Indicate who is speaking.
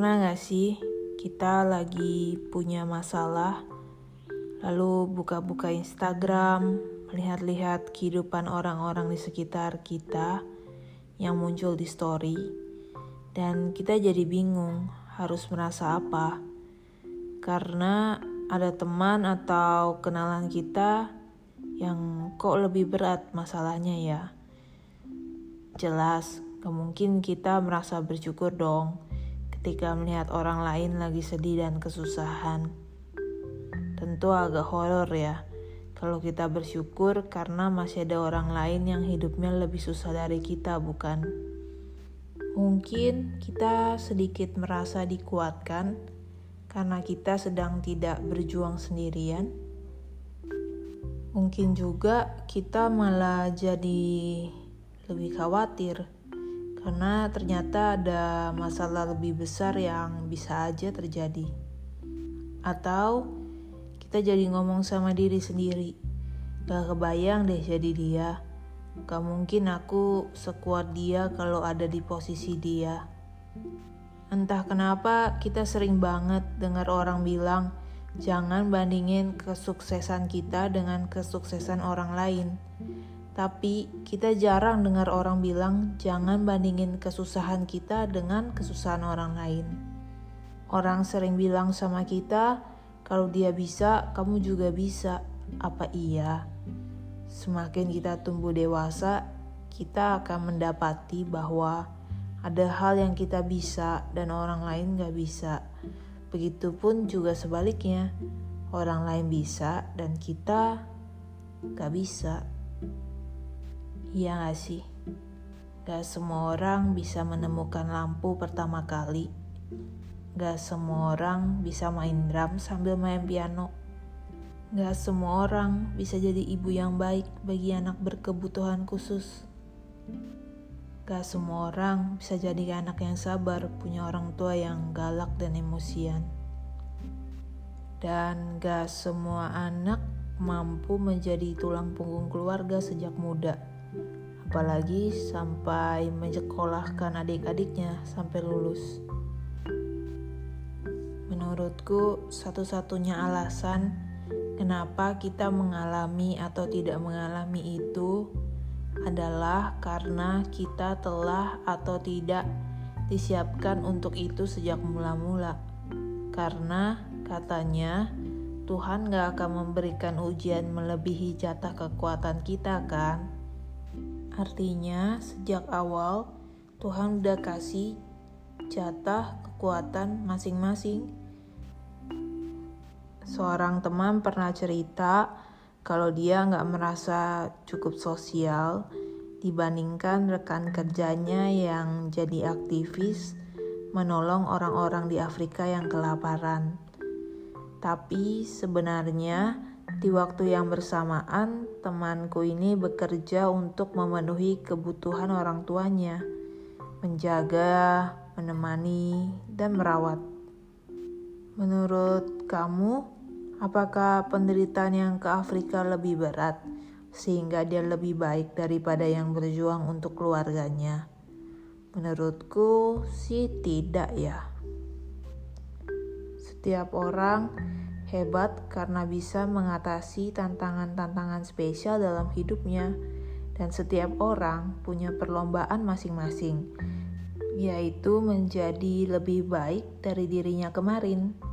Speaker 1: Pernah gak sih kita lagi punya masalah, lalu buka-buka Instagram, melihat-lihat kehidupan orang-orang di sekitar kita yang muncul di story, dan kita jadi bingung harus merasa apa, karena ada teman atau kenalan kita yang kok lebih berat masalahnya ya. Jelas, kemungkinan kita merasa bersyukur dong ketika melihat orang lain lagi sedih dan kesusahan. Tentu agak horor ya, kalau kita bersyukur karena masih ada orang lain yang hidupnya lebih susah dari kita, bukan? Mungkin kita sedikit merasa dikuatkan karena kita sedang tidak berjuang sendirian. Mungkin juga kita malah jadi lebih khawatir karena ternyata ada masalah lebih besar yang bisa aja terjadi. Atau kita jadi ngomong sama diri sendiri, gak kebayang deh jadi dia. Gak mungkin aku sekuat dia kalau ada di posisi dia. Entah kenapa kita sering banget dengar orang bilang, jangan bandingin kesuksesan kita dengan kesuksesan orang lain tapi kita jarang dengar orang bilang jangan bandingin kesusahan kita dengan kesusahan orang lain. Orang sering bilang sama kita, kalau dia bisa, kamu juga bisa. Apa iya? Semakin kita tumbuh dewasa, kita akan mendapati bahwa ada hal yang kita bisa dan orang lain gak bisa. Begitupun juga sebaliknya, orang lain bisa dan kita gak bisa. Iya gak sih? Gak semua orang bisa menemukan lampu pertama kali. Gak semua orang bisa main drum sambil main piano. Gak semua orang bisa jadi ibu yang baik bagi anak berkebutuhan khusus. Gak semua orang bisa jadi anak yang sabar, punya orang tua yang galak dan emosian. Dan gak semua anak mampu menjadi tulang punggung keluarga sejak muda apalagi sampai menyekolahkan adik-adiknya sampai lulus. Menurutku, satu-satunya alasan kenapa kita mengalami atau tidak mengalami itu adalah karena kita telah atau tidak disiapkan untuk itu sejak mula-mula. Karena katanya Tuhan gak akan memberikan ujian melebihi jatah kekuatan kita kan? Artinya sejak awal Tuhan udah kasih jatah kekuatan masing-masing. Seorang teman pernah cerita kalau dia nggak merasa cukup sosial dibandingkan rekan kerjanya yang jadi aktivis menolong orang-orang di Afrika yang kelaparan. Tapi sebenarnya di waktu yang bersamaan, temanku ini bekerja untuk memenuhi kebutuhan orang tuanya, menjaga, menemani, dan merawat. Menurut kamu, apakah penderitaan yang ke Afrika lebih berat sehingga dia lebih baik daripada yang berjuang untuk keluarganya? Menurutku sih tidak ya. Setiap orang hebat karena bisa mengatasi tantangan-tantangan spesial dalam hidupnya, dan setiap orang punya perlombaan masing-masing, yaitu menjadi lebih baik dari dirinya kemarin.